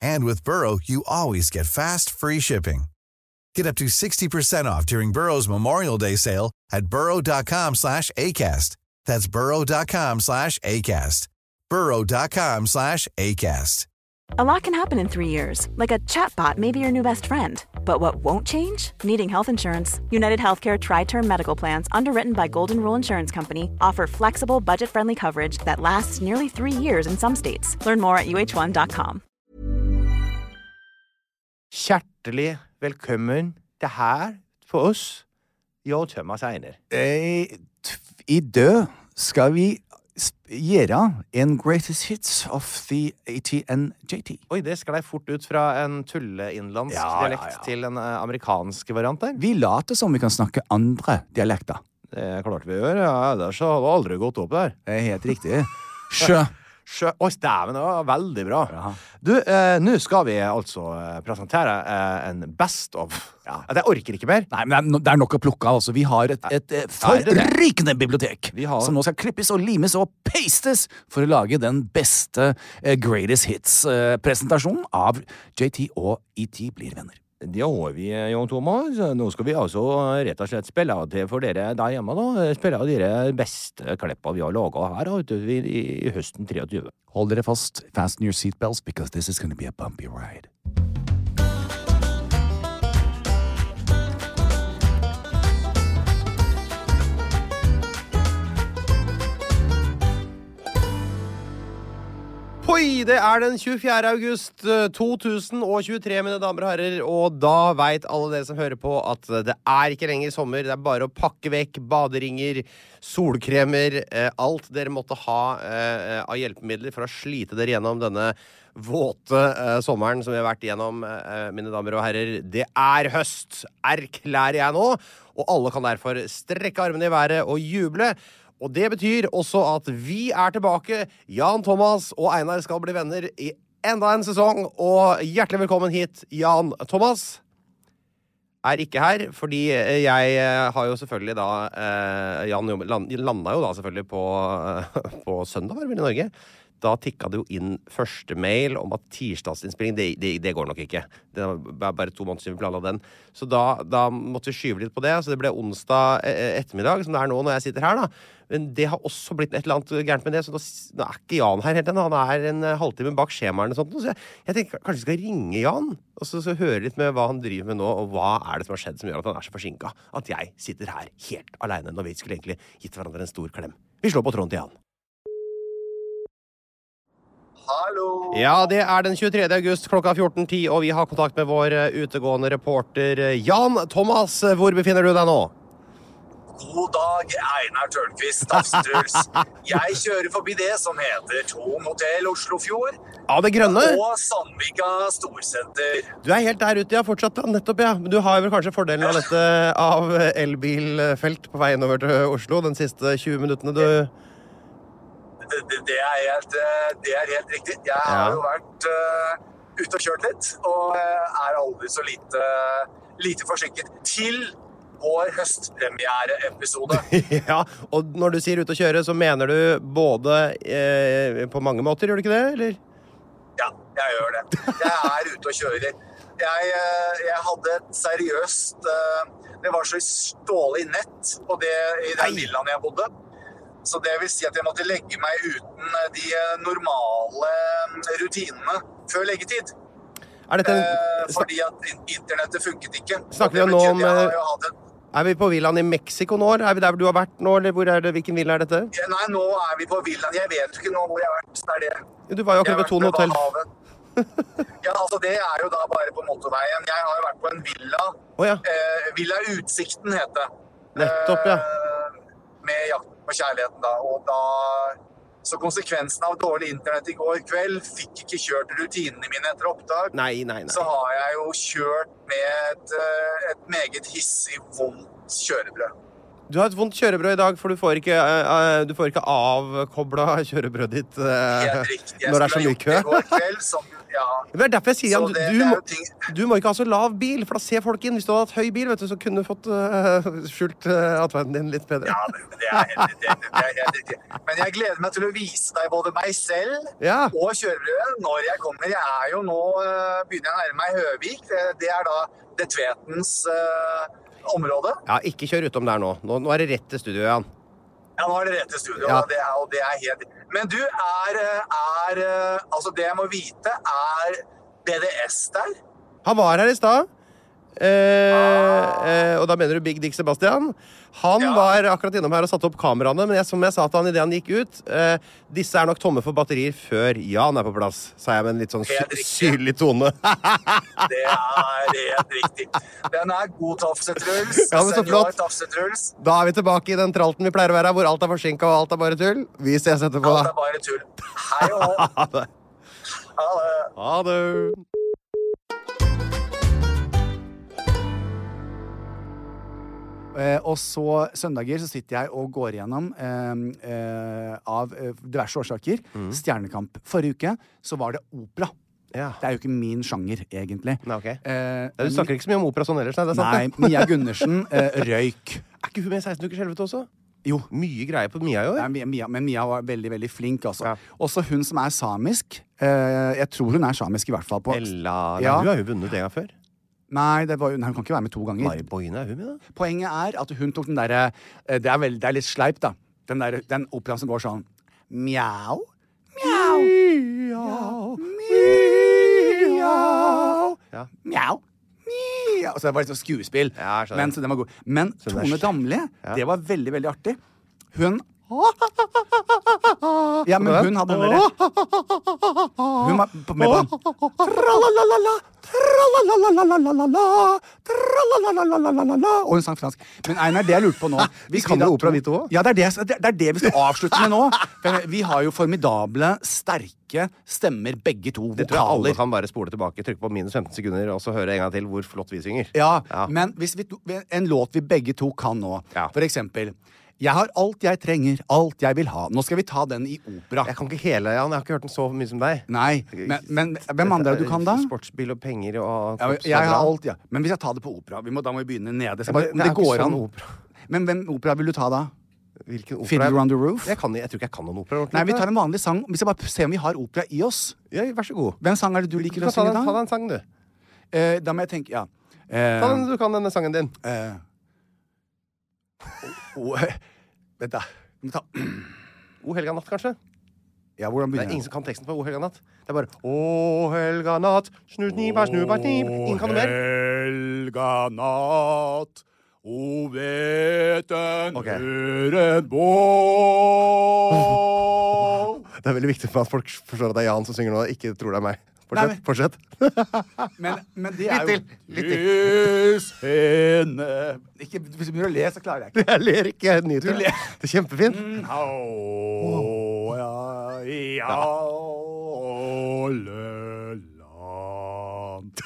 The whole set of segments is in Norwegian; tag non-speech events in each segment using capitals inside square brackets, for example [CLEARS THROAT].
And with Burrow, you always get fast, free shipping. Get up to 60% off during Burrow's Memorial Day sale at burrow.com slash ACAST. That's burrow.com slash ACAST. burrow.com slash ACAST. A lot can happen in three years, like a chatbot may be your new best friend. But what won't change? Needing health insurance. United Healthcare Tri Term Medical Plans, underwritten by Golden Rule Insurance Company, offer flexible, budget friendly coverage that lasts nearly three years in some states. Learn more at uh1.com. Hjertelig velkommen til her for oss, Jo Thomas Einer. Eh, I dag skal vi gjøre en greatest hits of the ATNJT. Oi, det sklei fort ut fra en tulleinnlandsk Ja, ja, dialekt ja. til en eh, amerikansk variant der. Vi later som vi kan snakke andre dialekter. Det klarte vi å gjøre. ja. Ellers hadde det aldri gått opp der. Det er helt riktig. Sjø. [LAUGHS] Sjø... Oi, dæven, det var veldig bra. Ja. Du, eh, nå skal vi altså eh, presentere eh, en best of. Ja. Jeg orker ikke mer. Nei, men det er det er nok å plukke av. Altså. Vi har et, et, eh, det? forrykende bibliotek har- som nå skal klippes og limes og pastes for å lage den beste eh, greatest hits-presentasjonen av JT og ET blir venner. Det har vi, eh, Jan Thomas. Nå skal vi altså rett og slett spille til for dere der hjemme, da. Spille av de beste klippa vi har laga her da, i, i høsten 23. Hold dere fast, fasten your seatbelts, because this is going to be a bumpy ride. Hoi! Det er den 24. august eh, 2023, mine damer og herrer, og da veit alle dere som hører på, at det er ikke lenger sommer. Det er bare å pakke vekk baderinger, solkremer, eh, alt dere måtte ha eh, av hjelpemidler for å slite dere gjennom denne våte eh, sommeren som vi har vært igjennom, eh, mine damer og herrer. Det er høst, erklærer jeg nå, og alle kan derfor strekke armene i været og juble. Og det betyr også at vi er tilbake. Jan Thomas og Einar skal bli venner i enda en sesong. Og hjertelig velkommen hit, Jan Thomas. Er ikke her, fordi eh, jeg eh, har jo selvfølgelig da eh, Jan landa jo da selvfølgelig på, [LAUGHS] på søndag, var det vel i Norge. Da tikka det jo inn første mail om at tirsdagsinnspilling, det, det, det går nok ikke. Det er bare to måneder siden vi planla den. Så da, da måtte vi skyve litt på det. Så det ble onsdag eh, ettermiddag, som det er nå når jeg sitter her, da. Men det har også blitt et eller annet gærent med det, så nå, nå er ikke Jan her helt ennå. Han er en eh, halvtime bak skjemaene og sånt. Så jeg, jeg tenker kanskje vi skal ringe Jan, og så, så høre litt med hva han driver med nå, og hva er det som har skjedd som gjør at han er så forsinka. At jeg sitter her helt aleine når vi skulle egentlig gitt hverandre en stor klem. Vi slår på tråden til Jan. Hallo! Ja, det er den 23. august klokka 14.10, og vi har kontakt med vår eh, utegående reporter eh, Jan Thomas. Hvor befinner du deg nå? God dag, Einar Tørnquist, Tafstruls. Jeg kjører forbi det som heter Thon hotell Oslofjord Ja, det grønne. og Sandvika storsenter. Du er helt der ute, ja. Fortsatt, ja. Nettopp, ja. Men du har vel kanskje fordelen av dette av elbilfelt på vei innover til Oslo de siste 20 minuttene, du Det, det, det, er, helt, eh, det er helt riktig. Jeg har jo vært uh, ute og kjørt litt, og eh, er aldri så lite, lite forsinket til vår høstpremiereepisode. [LAUGHS] Ja, og når du sier ute og kjøre, så mener du både eh, på mange måter, gjør du ikke det? Eller? Ja, jeg gjør det. Jeg er ute og kjører. Jeg, jeg hadde et seriøst Det var så stålig nett på det, i den villaen jeg bodde. Så det vil si at jeg måtte legge meg uten eh, de normale mm, rutinene før leggetid. Eh, en, snak, fordi at internettet funket ikke. Snakker vi nå om, eh, er vi på villaen i Mexico nå? Er vi der du har vært nå, eller er det, hvilken villa er dette? Ja, Nei, nå er vi på villaen. Jeg vet ikke nå hvor jeg har vært. Det er det. Du var jo akkurat ved Thon hotell. [LAUGHS] Ja, altså Det er jo da bare på motorveien. Jeg har jo vært på en villa. Oh, ja. Eh, villa Utsikten het det. Nettopp, ja. Eh, med Jakten på kjærligheten, da. Og da Så konsekvensen av dårlig internett i går kveld fikk ikke kjørt rutinene mine etter opptak. Nei, nei, Så har jeg jo kjørt med et, eh, et meget hissig, vondt kjørebrød. Du har et vondt kjørebrød i dag, for du får ikke, uh, du får ikke avkobla [LAUGHS] kjørebrødet ditt uh, når det er så mye kø. det er derfor jeg sier Jan, du, du, du må ikke ha så lav bil, for da ser folk inn. Hvis du hadde hatt høy bil, vet du, så kunne du fått uh, skjult uh, atferden din litt bedre. Ja, det, det, er, helt- riktig. Men jeg gleder meg til å vise deg både meg selv Ja. og kjørebrødet når jeg kommer. Jeg er jo nå begynner jeg å nærme meg Høvik. Det, er da det Tvetens eh, område. Ja, ikke kjør utom der nå. nå. Nå er det rett til studio, Jan. Ja, nå er det rett til studio. Ja. Det er, og det er helt... Men du, er, er eh, Altså, det jeg må vite, er BDS der? Han var her i stad. Eh, eh, og da mener du Big Dick Sebastian. Han Ja. var akkurat innom her og satte opp kameraene, men jeg, som jeg sa til han idet han gikk ut eh, Disse er nok tomme for batterier før Jan er på plass, sa jeg med en litt sånn sy syrlig tone. [LAUGHS] Det er helt riktig. Den er god Tafse-Truls. Ja. Da er vi tilbake i den tralten vi pleier å være, hvor alt er forsinka og alt er bare tull. Vi ses etterpå. Alt er bare tull. Hei og. [LAUGHS] Ha det. Ha det. Eh, og så søndager så sitter jeg og går igjennom eh, eh, av eh, diverse årsaker Stjernekamp. Forrige uke så var det opera. Ja. Det er jo ikke min sjanger, egentlig. Nei, ok. Eh, Du snakker ikke så mye om opera sånn ellers, nei? Det er sant, Nei. Mia Gundersen eh, [LAUGHS] røyk. Er ikke hun med i 16 ukers helvete også? Jo. Mye greier på Mia i år. Nei, Mia, men Mia var veldig veldig flink. altså. Ja. Også hun som er samisk. Eh, jeg tror hun er samisk, i hvert fall. på... Ella Nei, Ja. Hun har jo vunnet en gang før. Nei, det var, nei, hun kan ikke være med to ganger. Mari Boine, er hun med, da? Poenget er at hun tok den derre eh, Det det er litt sleipt, da. Den, der, den operaen som går sånn Mjau. Mjau. Mjau. Mjau. Ja. Mjau. Mjau. Så det var sånn skuespill. Ja, men, så den var god. men Tone Damli, Ja. det var veldig, veldig artig. Hun [LAUGHS] Ja, men hun hadde den derre Hun var med på den. Og hun sang fransk. Men Einar, det jeg lurte på nå [LAUGHS] Vi kan jo opera, vi to også. Ja, det er det, det er det vi skal avslutte med nå. [LAUGHS] Vi har jo formidable, sterke stemmer, begge to. Det tror jeg alle kan bare spole tilbake, trykke på minus 15 sekunder og så høre en gang til hvor flott vi synger. Ja, Ja. men vi, en låt vi begge to kan nå, Ja. for eksempel Jeg har alt jeg trenger, alt jeg vil ha. Nå skal vi ta den i opera. Jeg kan ikke hele, Jan. Jeg har ikke hørt den så mye som deg. Nei, men, men hvem andre du kan da? Sportsbil og penger og Ja, jeg har alt, ja. Men hvis jeg tar det på opera vi må, Da må vi begynne nede. Så Ja, men det det, går sånn an. opera. Men hvem opera vil du ta da? Hvilken opera? Fiddler on the Roof? Jeg, kan, jeg tror ikke jeg kan noen opera. ordentlig. Nei, vi tar en vanlig sang. Vi skal bare se om vi har opera i oss. Ja, vær så god. Hvem sang er det du liker du å synge da? ta deg en sang, du. Eh, da må jeg tenke Ja. Eh, Ta den, du kan denne sangen din. eh, o- [LAUGHS] Vent, da. Må ta O helga natt, kanskje? Ja, hvordan Det er begynner ingen som kan teksten på O helga natt. Det er bare O helga natt, snu snipa, snupa, snip. Ingen kan det mer. Helga natt, o vet en Ok. høren bål. [LAUGHS] Det er veldig viktig for at folk forstår at det er Jan som synger nå, og ikke tror det er meg. Fortsett. men- fortsett. [LAUGHS] Men, men de er Litt til, litt Lys henne ikke, Hvis du begynner å le, så klarer jeg ikke. [LAUGHS] Jeg ler ikke, jeg nyter det. Det er kjempefint. Au, ja, ja, Løland.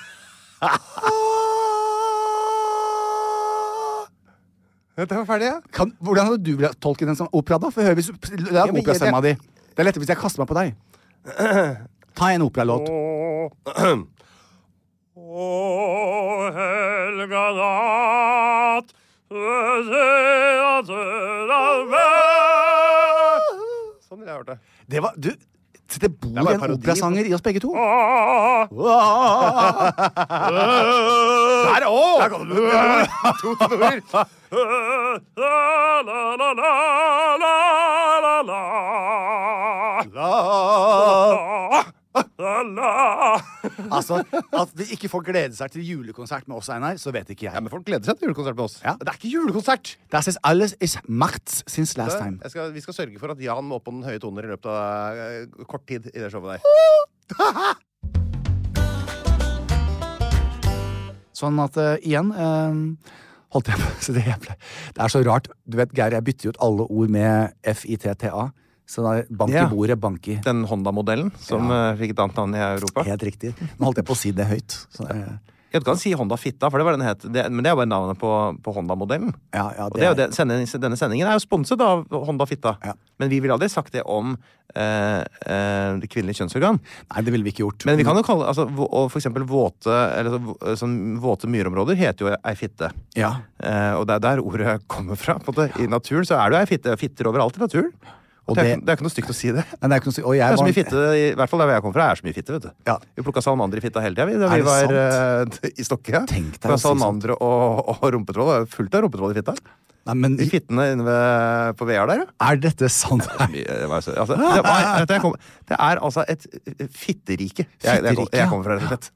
[LAUGHS] Dette var ferdig, ja. Kan, hvordan hadde du villet tolke den som opera, da? For hør, hvis du La men jeg- operastemma di. Det er lettere hvis jeg kaster meg på deg. [CLEARS THROAT] Ta en operalåt. Å helga natt Sånn ville jeg hørt det. Det var Du, det bor det en parodi. operasanger i oss begge to. Der, å! Der kom det to toner altså, At de ikke får glede seg til julekonsert med oss, Einar, så vet ikke jeg. Ja, men folk gleder seg til julekonsert med oss. Ja. Det er ikke julekonsert! Das ist alles is machts since last time. Skal, vi skal sørge for at Jan må på den høye toner i løpet av uh, kort tid i det showet der. [LAUGHS] sånn at uh, igjen uh, Holdt jeg på å si det jævla Det er så rart. Du vet, Geir, jeg bytter jo ut alle ord med FITTA. Så da bank Ja. i bordet, bank i. Den Honda-modellen som Ja. eh, fikk et annet navn i Europa. Helt riktig. Nå holdt jeg på å si det høyt. Så, eh, Ja, du kan si Honda Fitta, for det var den het. Det, men det er bare navnet på, på Honda-modellen. ja, ja, Og det er det, sendingen, denne sendingen er jo sponset av Honda Fitta. Ja. Men vi ville aldri sagt det om eh, eh, kvinnelig kjønnsorgan. Nei, det ville vi ikke gjort. Men vi kan jo kalle altså, og for eksempel våte, eller, så- sånn, våte myrområder heter jo ei fitte. Ja. Eh, og det er der ordet kommer fra. I naturen så er det jo ei fitte. Fitter overalt i naturen. Det, er, det- det er ikke noe stygt å si det. Nei, det er ikke noe stygt. og jeg Det er så mye fitte, i hvert fall der jeg kommer fra, er så mye fitte, vet du. Ja. Vi plukka salmander i fitta hele tida, vi, da vi var sant? [LAUGHS] i Stokke. Tenk deg å si sånt. og, og rumpetroll. Fullt av rumpetroll i fitta. Nei, men De fittene inne ved, på VR der, ja. er dette sant? Det Altså, var, jeg er altså et eh, fitterike jeg, jeg, Fitterike, jeg kommer fra, rett og slett.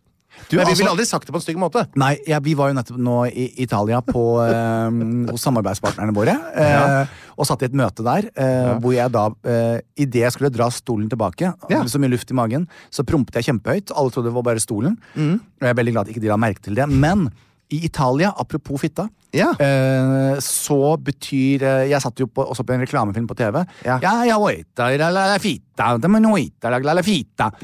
Du, Men vi altså- ville aldri sagt det på en stygg måte. Nei, ja, vi var jo nettopp nå i Italia på, eh, hos samarbeidspartnerne våre. Eh, Og satt i et møte der, eh, hvor jeg da eh, Idet jeg skulle dra stolen tilbake, Ja. så mye luft i magen, så prompet jeg kjempehøyt. Alle trodde det var bare stolen. Mm. Og jeg er veldig glad at ikke de la merke til det. Men i Italia, apropos fitta, Ja. eh, så betyr eh, Jeg satt jo på, også på en reklamefilm på TV. Ja. ja, ja oita, la, la, men oita, la, la, la.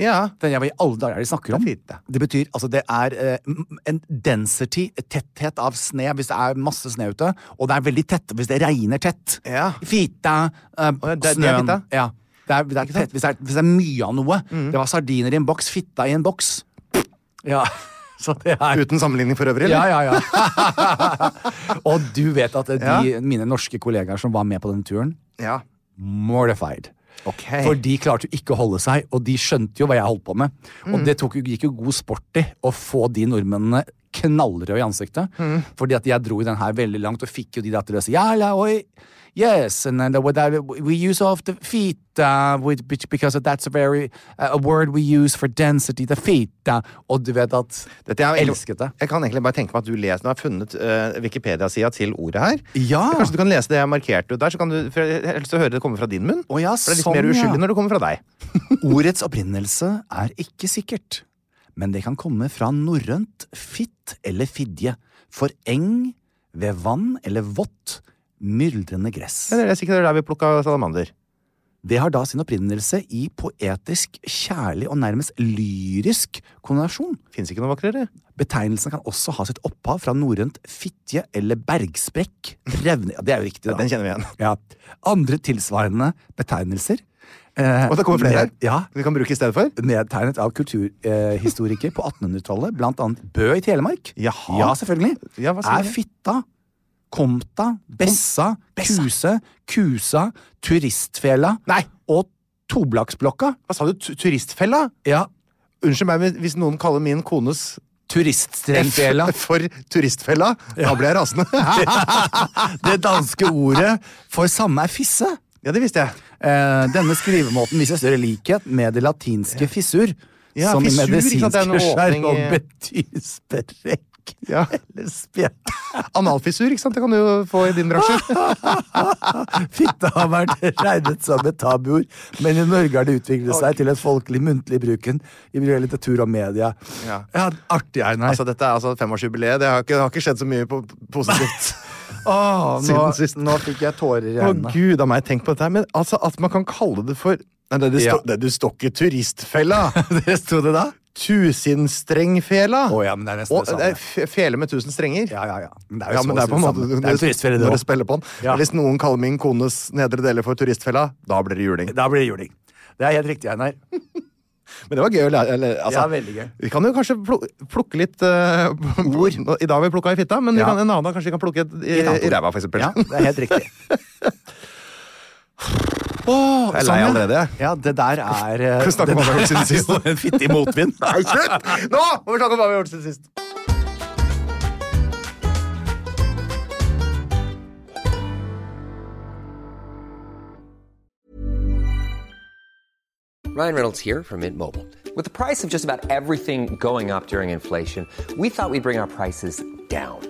Ja. Det er hva i alle dager er de snakker om? Det betyr altså det er eh, en density, tetthet av sne hvis det er masse sne ute, og det er veldig tett hvis det regner tett. Ja. Fita, eh, det, snøen. det er? Ja. Det er, det er tett, hvis, det er, hvis det er mye av noe. Det var sardiner i en boks, fitta i en boks. Ja, [LAUGHS] [LAUGHS] er Uten sammenligning for øvrig, eller? ja, ja. [LAUGHS] og du vet at de, Ja. mine norske kollegaer som var med på denne turen, Ja. mortified. Okay. For de klarte jo ikke å holde seg, og de skjønte jo hva jeg holdt på med. Mm. Og det tok, gikk jo god sport i å få de nordmennene knallrøde i ansiktet. Mm. Fordi at jeg dro i den her veldig langt, og fikk jo de der til å si ja, ja, oi, yes, and then the, that, we use of the feet, uh, with, because that's a very, uh, a word we use for density, the feet. uh, og du vet at Dette er Jeg Elsket det. Jeg kan egentlig bare tenke meg at du leser Nå har jeg funnet uh, Wikipedia-sida til ordet her. Ja. Kanskje du kan lese det jeg markerte der, så kan du å høre det komme fra din munn. Oh, ja, for det er litt sånn, mer uskyldig ja. når det kommer fra deg. [LAUGHS] Ordets opprinnelse er ikke sikkert, men det kan komme fra norrønt fitt eller fidje, for eng, ved vann eller vått, myldrende gress. Men det er sikkert der vi plukka salamander. Det har da sin opprinnelse i poetisk, kjærlig og nærmest lyrisk kondinasjon. Fins ikke noe vakrere. Betegnelsen kan også ha sitt opphav fra norrønt fitje eller bergsprekk. Revne, ja, det er jo riktig, da. Den kjenner vi igjen. Ja. Andre tilsvarende betegnelser eh, Og det kommer flere her. Ja, Vi kan bruke i stedet for. nedtegnet av kulturhistorikere på 1800-tallet, blant annet Bø i Telemark. Jaha. Ja, selvfølgelig. Ja, er fitta, komta, bessa, kuse, kusa, turistfela Nei. og toblaksblokka. Hva sa du? Tu- Turistfella? Ja, Unnskyld meg men hvis noen kaller min kones turiststrengfela. For turistfella. Da blir jeg rasende. [LAUGHS] Det danske ordet for samme er fisse. ja, det visste jeg. Eh, denne skrivemåten viser større likhet med det latinske fissur, Ja, som fissur, i ikke sant, det er en medisinsk åpning i- betyr Ja. [LAUGHS] eller spjett. Analfissur, ikke sant? Det kan du jo få i din bransje. [LAUGHS] Fitte har vært regnet som et tabuord, men i Norge har det utviklet seg til et folkelig muntlig bruken i litteratur og media. Ja. Ja, artig, Einar. Altså, dette er altså femårsjubileet. Det har ikke, det har ikke skjedd så mye på, positivt. [LAUGHS] Åh, nå, nå fikk jeg tårer i Å gud a meg, tenk på dette. Men altså, at man kan kalle det for Nei, det, det, Ja. sto, det, det står ikke turistfella. Det sto det da? Tusenstrengfela. Oh, ja, men det er nesten det samme. fele med tusen strenger. Ja, ja, ja. Men det er jo Ja, men det er på en måte. Det er en turistferie, det Når du spiller på den. Ja. Hvis noen kaller min kones nedre deler for turistfella, da blir det juling. Da blir det juling. Det er helt riktig, Einar. [LAUGHS] Men det var gøy å lære. Eller, altså, Ja, veldig gøy. Vi kan jo kanskje plukke litt uh, ord. [LAUGHS] I dag har vi plukka i fitta, men Ja. kan, en annen dag kanskje vi kan plukke et i, Et i ræva, for eksempel. Ja, det er helt riktig. [LAUGHS] Åh, Jeg er lei sånn, ja. allerede. Ja, det der er Hva vi om hva vi har gjort siden sist? En fittig motvind. Nei, slutt! Nå må vi snakke om hva vi har gjort siden sist. Ryan Reynolds here from Mint Mobile. With the price of just about everything going up during inflation, we thought we'd bring our prices down.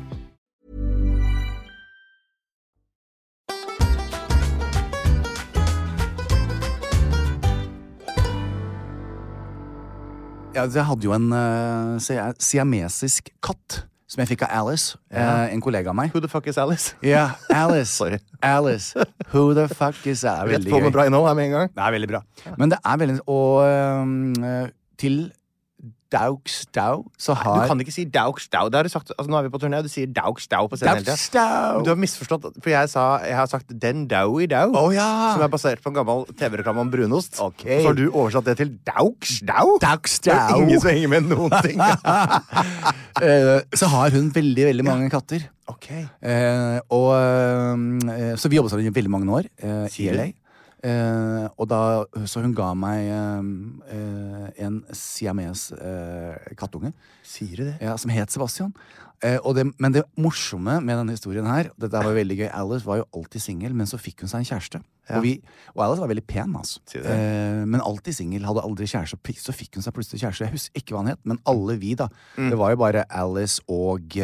jeg hadde jo en uh, siamesisk katt som jeg fikk av Alice, eh, en kollega av meg. Who the fuck is Alice? Ja, Alice. [LAUGHS] Sorry. Alice. Who the fuck is Alice? Rett på med bra innhold her med en gang. Det er veldig bra. Men det er veldig Og um, til Daugstau så Du kan ikke si daugstau. Det har du sagt. Altså, nå er vi på turné, og du sier daugstau på scenen hele. Du har misforstått, for jeg, sa, jeg har sagt den dau i dau. oh, ja. Som er basert på en gammel TV-reklame om brunost. Okay. Så har du oversatt det til daugstau. Daugstau. Det er ingen som henger med noen ting. [LAUGHS] Eh, Så har hun veldig, veldig mange katter. ok. Eh, og, eh, så vi jobbet sammen i veldig mange år eh, i? LA. Eh, og da, så hun ga meg eh, eh, en siames eh, kattunge. Sier du det? Ja, som het Sebastian. Eh, og det, men det morsomme med denne historien her Dette var veldig gøy Alice var jo alltid singel, men så fikk hun seg en kjæreste. Ja. Og, vi, og Alice var veldig pen, altså. Eh, men alltid singel, hadde aldri kjæreste. Så fikk hun seg plutselig kjæreste. Jeg husker ikke hva han het, men alle vi, da. Mm. Det var jo bare Alice og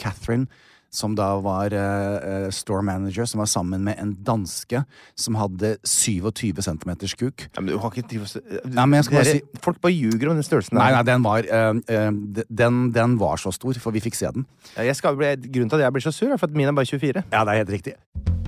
Catherine. Som da var eh, eh, store manager, som var sammen med en danske som hadde 27 cm kuk. Ja, men du har ikke og Nei, men Dere- si- Folk bare ljuger om den størrelsen. Nei, nei, den var, uh, uh, den, den var så stor, for vi fikk se den. Ja, Jeg skal bli, grunnen til at jeg blir så sur, er for at min er bare 24. Ja, det er helt riktig.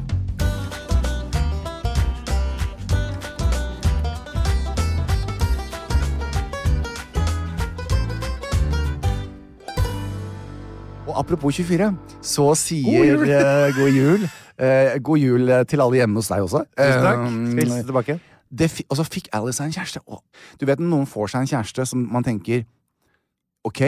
Og apropos 24, så sier God jul! eh, god jul. eh, god jul eh, til alle hjemme hos deg også. Tusen takk. Hilse tilbake. det fi- og så fikk Alice seg en kjæreste. Og du vet når noen får seg en kjæreste som man tenker Ok,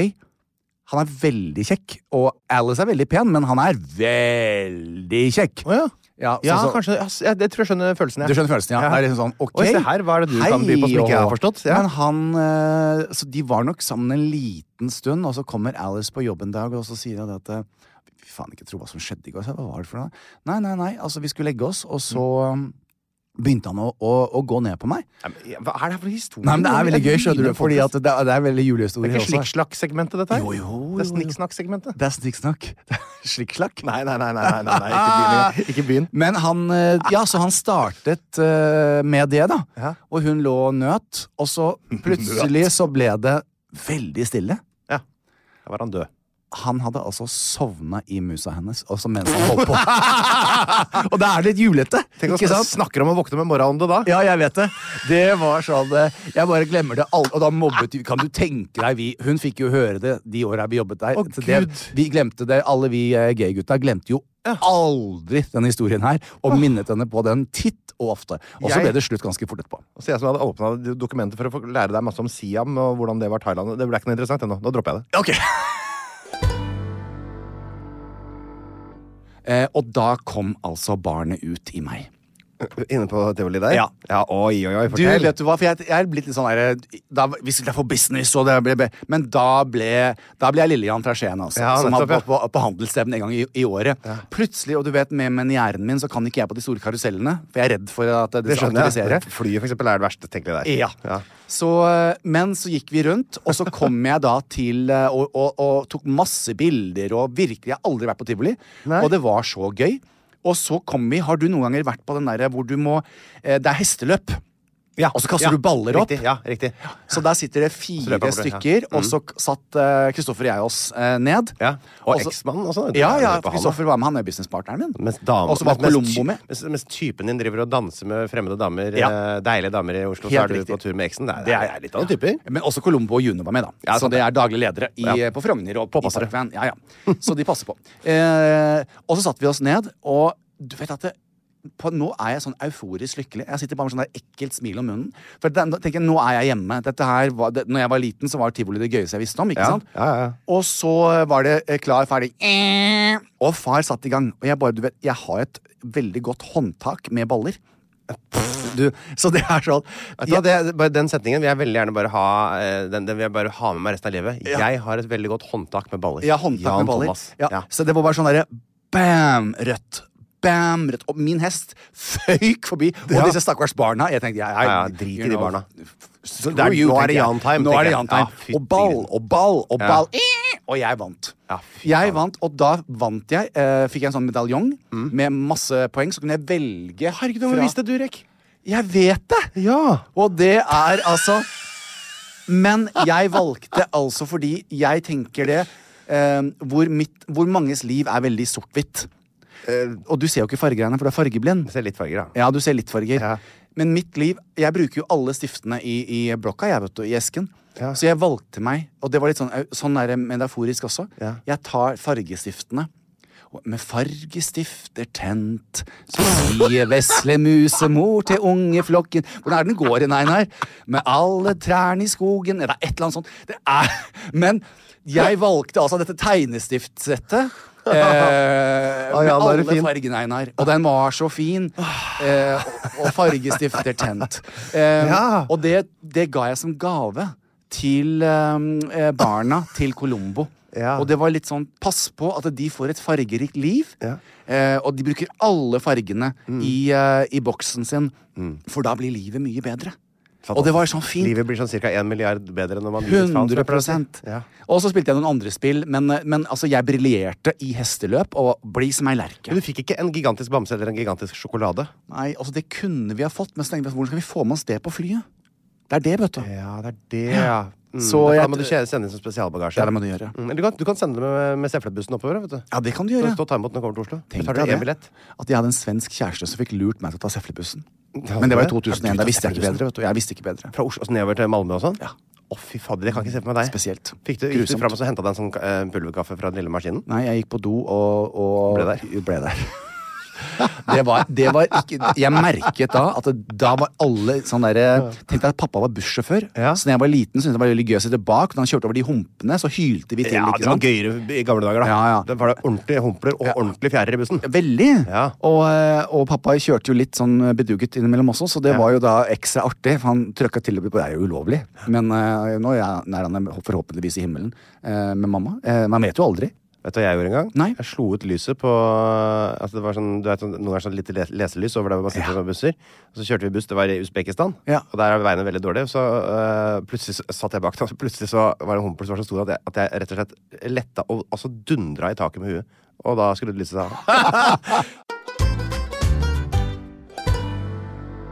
han er veldig kjekk, og Alice er veldig pen, men han er veldig kjekk. Oh, ja. Ja, så- Ja, så- kanskje. Ja, jeg tror jeg skjønner følelsen. Ja. Du skjønner følelsen, ja. Ja. Det er liksom sånn, ok. Oi, se her, hva er det du kan by på som ikke jeg har forstått? Ja. Men han, eh, så de var nok sammen en liten stund, og så kommer Alice på jobb en dag, og så sier hun at eh, Fy faen, ikke tro hva som skjedde i går. Hva var det for noe? Nei, nei, nei, altså vi skulle legge oss, og så um, begynte han å, å, å gå ned på meg. Hva er det for historie? Nei, men Det er veldig gøy, skjønner du, fordi det, er- det er veldig Det er ikke slikksnakk-segmentet, dette her? Jo, jo, Det er jo, jo. snikksnakk-segmentet. Det er snikksnakk. [LAUGHS] Det Slikkslakk. Nei, nei, nei, nei, nei, nei, nei, ikke begynn. Men han eh, Ja, så han startet uh, med det, da. Ja. Og hun lå og nøt, og så [LAUGHS] plutselig så ble det veldig stille. Ja. Da var han død. Han hadde altså sovna i musa hennes også mens han holdt på. [LAUGHS] og det er litt julete, Tenk ikke sant? snakker om å våkne med morgenånde da. Ja, jeg vet det. Det var sånn eh, Jeg bare glemmer det aldri. Og da mobbet Kan du tenke deg vi Hun fikk jo høre det de åra vi jobbet der. Å, Så det, Gud. vi glemte det. Alle vi eh, gaygutta glemte jo aldri denne historien her, og minnet henne på den titt og ofte. Og så ble det slutt ganske fort etterpå. Så jeg som hadde åpna dokumentet for å få lære deg masse om Siam og hvordan det var Thailand. Det ble ikke noe interessant ennå. Nå dropper jeg det. Ok Og da kom altså barnet ut i meg. Inne på tivoli der? Ja. Oi, oi, oi, Du, vet du hva, for jeg, jeg er blitt litt sånn der da, Vi skulle få business, og det ble, men da ble, da ble jeg Lillian fra Skien, altså. Ja, som har gått på, på handelsstevne en gang i, i året. Plutselig, og du vet, med menieren min, så kan ikke jeg på de store karusellene. For jeg er redd for at det, det skal aktivisere. jeg. Flyet, for eksempel, er det verste tenkelige der. Ja. Ja. Så, men så gikk vi rundt, og så kom jeg da til eh, og, og, og tok masse bilder, og virkelig, jeg har aldri vært på tivoli. Nei. Og det var så gøy. Og så kom vi, har du noen ganger vært på den derre hvor du må eh, Det er hesteløp. Ja. Og så kaster Ja, du baller opp. Riktig, ja, riktig. Så der sitter det fire det stykker, og så satt Kristoffer Kristoffer og jeg oss uh, ned. Ja. Og eksmannen også. Ja, ja. Kristoffer var med, han er businesspartneren min. Mens, dame, Og så var mens- Colombo med. Mens, mens typen din driver og danser med fremmede damer, Ja. eh, deilige damer i Oslo, Helt så er du riktig. på tur med eksen. Det er, Det er- litt noen typer. Men også Colombo og Juno var med, da. Ja, så det er daglige ledere i, på Frogner og Påpassere. Ja, ja. Så de passer på. Uh, og så satte vi oss ned, og du vet at det, på, nå er jeg sånn euforisk lykkelig. Jeg sitter bare med sånn der ekkelt smil om munnen. For den, tenker jeg, nå er jeg hjemme. Dette her var, det, når jeg var liten, så var tivoli det gøyeste jeg visste om. ikke Ja, sant? ja, ja. Og så var det eh, klar, ferdig. Og far satt i gang. Og jeg bare, du vet, jeg har et veldig godt håndtak med baller. Du, så det er sånn ja. det, bare den setningen vil jeg veldig gjerne bare ha eh, Den, den vil jeg bare ha med meg resten av livet. Ja. Jeg har et veldig godt håndtak med baller. Ja, håndtak Jan med baller. Ja. Ja. Så det var bare sånn derre bam, rødt. Bam, rødt. Og min hest føyk forbi. Og Ja. disse stakkars barna. Jeg tenkte, jeg, jeg, Ja, ja, drit i de barna. So er- you, nå er det. Jan time, Nå er det. Jan time. Ja, og ball og ball og ball. Og jeg vant. Jeg vant, og da vant jeg. Uh, fikk jeg en sånn medaljong med masse poeng. Så kunne jeg velge Mm. Herregud, hvor visste du, Rek? Jeg vet det! Ja. Og det er altså Men jeg valgte altså fordi jeg tenker det eh, hvor, mitt, hvor manges liv er veldig sort-hvitt. Eh, og du ser jo ikke fargegreiene, for du er fargeblind. Jeg ser litt farger, da. Ja, du ser litt farger. Ja. Men mitt liv Jeg bruker jo alle stiftene i, i blokka, jeg, vet du, i esken. Ja. Så jeg valgte meg, og det var litt sånn, sånn er det metaforisk også. Ja. Jeg tar fargestiftene. Med fargestifter tent, så sier vesle musemor til ungeflokken Hvordan er det den går i Einar? Med alle trærne i skogen Det er et eller annet sånt. Det er Men jeg valgte altså dette tegnestiftsettet. Eh, ah, med ja, er alle fargene, Einar. Og den var så fin. Eh, og- og fargestifter tent. Eh, Ja. Og det, det ga jeg som gave til eh, barna til Colombo. Ja. Og det var litt sånn Pass på at de får et fargerikt liv. Ja. Eh, og de bruker alle fargene Mm. i, eh, i boksen sin. For da blir livet mye bedre. Og det var sånn fint. Livet blir sånn ca. 1 milliard bedre når man blir litt faen, som jeg pleier å si. 100 Ja. Og så spilte jeg noen andre spill, men, men altså, jeg briljerte i hesteløp og bli som ei lerke. Men du fikk ikke en gigantisk bamse eller en gigantisk sjokolade? Nei, altså Det kunne vi ha fått, men så tenkte vi, hvordan skal vi få med oss det på flyet? Det er det, vet du. Ja, det er det, ja. Mm, Så jeg- da må du sende inn som spesialbagasje. Ja, det må du gjøre. Mm, du kan, du kan sende det med, med Seflebussen oppover. vet du Ja, det kan du gjøre. stå og ta imot når du kommer til Oslo. Tenk deg det. billett. At jeg hadde en svensk kjæreste som fikk lurt meg til å ta Seflebussen. Men det var i 2001. Da visste jeg ikke bedre. vet du. Jeg visste ikke bedre. Fra Oslo nedover til Malmö og sånn? Ja. Å, fy fader, det kan jeg ikke se for meg deg. Spesielt. Fikk du, gikk du fram og så henta deg en sånn eh, pulverkaffe fra den lille maskinen? Nei, jeg gikk på do og, og Ble der? Ble der. Det var, det var ikke Jeg merket da at det, da var alle sånn derre Tenkte at pappa var bussjåfør. Ja. Så da jeg var liten, syntes jeg det var veldig gøy å sitte bak. Når han kjørte over de humpene, så hylte vi til. Ja, det var gøyere i gamle dager, da. Ja, ja. Det var det ordentlige humpler og ordentlige fjærer i bussen. Veldig. Ja. Og, eh, og pappa kjørte jo litt sånn bedugget innimellom også, så det Ja. var jo da ekstra artig. For han trøkka til og med på Det er jo ulovlig. Men uh, nå er han- forhåpentligvis i himmelen uh, med mamma. Uh, man vet jo aldri. Vet du hva jeg gjorde en gang? Nei. Jeg slo ut lyset på altså det var sånn, du vet, sånn- Noen ganger sånn lite leselys over der man sitter Ja. med busser. Og så kjørte vi buss, det var i Usbekistan, Ja. og der er veiene veldig dårlige. Så uh, plutselig så- satt jeg bak så plutselig så var det en humpel som var så stor at jeg, at jeg rett og slett letta og altså dundra i taket med huet. Og da skrudde lyset seg av. [LAUGHS]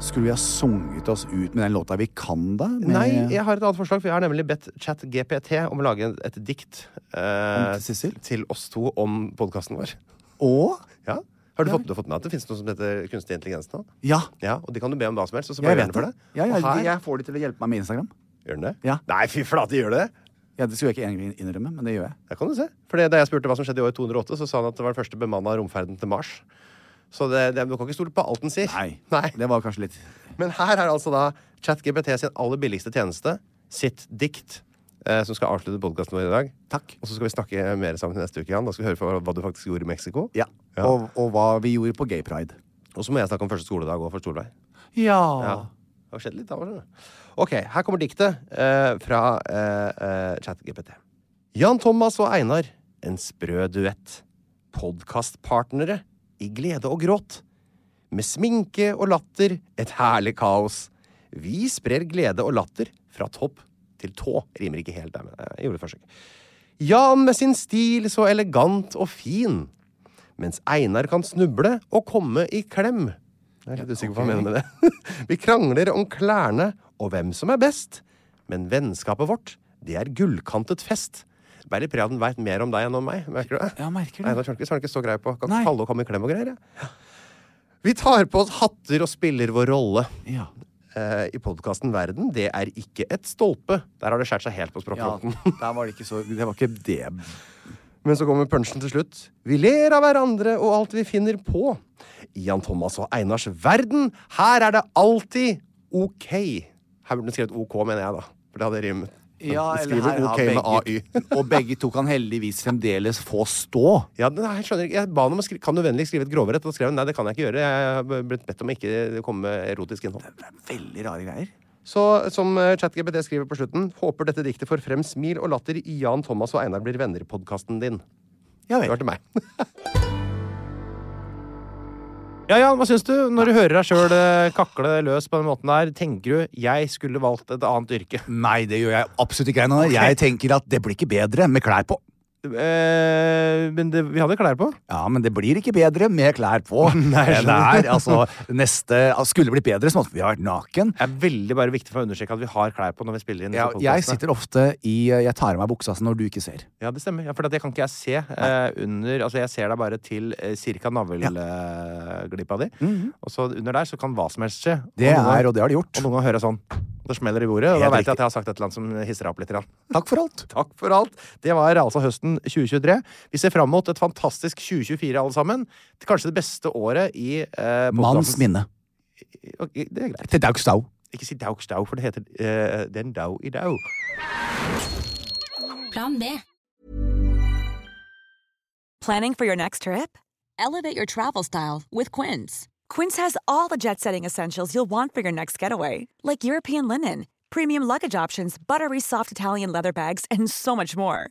Skulle vi ha sunget oss ut med den låta vi kan, da? Med, Nei, jeg har et annet forslag, for jeg har nemlig bedt ChatGPT om å lage et dikt eh, til til oss to om podkasten vår. Og Ja. Har du, fått, du har fått med at det finnes noe som heter kunstig intelligens nå? Ja, Ja, og de kan du be om hva som helst, og så jeg bare den for det. Ja, ja, her, jeg får de til å hjelpe meg med Instagram. Gjør den det? Ja. Nei, fy flate, gjør det det? Ja, Det skulle jeg ikke egentlig innrømme, men det gjør jeg. Det kan du se. For da jeg spurte hva som skjedde i år 208, så sa han at det var den første bemanna romferden til Mars. Så det, det, du kan ikke stole på alt den sier. Nei. Nei. Det var kanskje litt Men her er altså da ChatGPT sin aller billigste tjeneste, sitt dikt, eh, som skal avslutte podkasten vår i dag. Takk. Og så skal vi snakke mer sammen neste uke, Jan. Da skal vi høre hva du faktisk gjorde i Mexico. Ja. Ja. Og, og hva vi gjorde på Gay Pride. Og så må jeg snakke om første skoledag òg, for Solveig. Ja. Ja. Det har skjedd litt da. Ok, her kommer diktet eh, fra eh, eh, ChatGPT. Jan Thomas og Einar, en sprø duett. Podkastpartnere i glede og gråt. Med sminke og latter, et herlig kaos. Vi sprer glede og latter fra topp til tå. Rimer ikke helt der, men jeg gjorde et forsøk. Jan med sin stil så elegant og fin. Mens Einar kan snuble og komme i klem. Jeg er litt usikker på hva han mener med det. [LAUGHS] Vi krangler om klærne og hvem som er best. Men vennskapet vårt, det er gullkantet fest. Bærer litt preg av den veit mer om deg enn om meg. Merker du det? Ja, merker Einar det. da har han ikke så grei på. Kan Nei. falle og komme i klem og greier. Ja. Vi tar på oss hatter og spiller vår rolle. Ja. Uh, I podkasten Verden, det er ikke et stolpe. Der har det skåret seg helt på ja. Der var det ikke så Det var ikke det. Men så kommer punchen til slutt. Vi ler av hverandre og alt vi finner på. Jan Thomas og Einars verden, her er det alltid ok. Her burde du skrevet OK, mener jeg, da. For det hadde rimet. Ja, eller skriver her OK med begge, AY. [LAUGHS] og begge to kan heldigvis fremdeles få stå. Ja, nei, jeg skjønner ikke. Jeg ba han om å skrive Kan du vennligst skrive et grovere? Og skrev han nei, det kan jeg ikke gjøre. Jeg har blitt bedt om å ikke komme med erotisk innhold. Det er veldig rare greier. Så som eh, ChatGPT skriver på slutten, håper dette diktet får frem smil og latter i Jan Thomas og Einar blir venner-podkasten din. Ja Det var til meg. [LAUGHS] Ja, Jan, hva syns du når du hører deg sjøl kakle løs på den måten der? Tenker du 'jeg skulle valgt et annet yrke'? Nei, det gjør jeg absolutt ikke. Jeg tenker at det blir ikke bedre med klær på. Eh, men det, vi hadde klær på. Ja, men det blir ikke bedre med klær på. [LAUGHS] Nei, det er, altså, neste, altså, skulle det blitt bedre, så måtte vi ha vært naken. Det er veldig bare viktig for å understreke at vi har klær på når vi spiller inn. Ja, jeg sitter ofte i Jeg tar av meg buksa når du ikke ser. Ja, det stemmer. Ja, for det kan ikke jeg se eh, under Altså, jeg ser deg bare til eh, cirka navleglippa di. Og så under der så kan hva som helst skje. Det og er, og det har de gjort. Og noen ganger hører jeg sånn. Det smeller i bordet, og jeg da veit jeg at jeg har sagt et eller annet som hisser deg opp litt. Takk for alt. Takk for alt. Det var altså høsten 2023. Vi ser fram mot et fantastisk 2024, alle sammen. Til kanskje det beste året i eh, Manns minne. Okay, det er greit. Til Dags Dau. Ikke si daug stau, for det heter eh, den dau i dau. Plan B. Planning for your next trip? Elevate your travel style with Quince. Quince has all the jet setting essentials you'll want for your next getaway, like European linen, premium luggage options, buttery soft Italian leather bags, and so much more.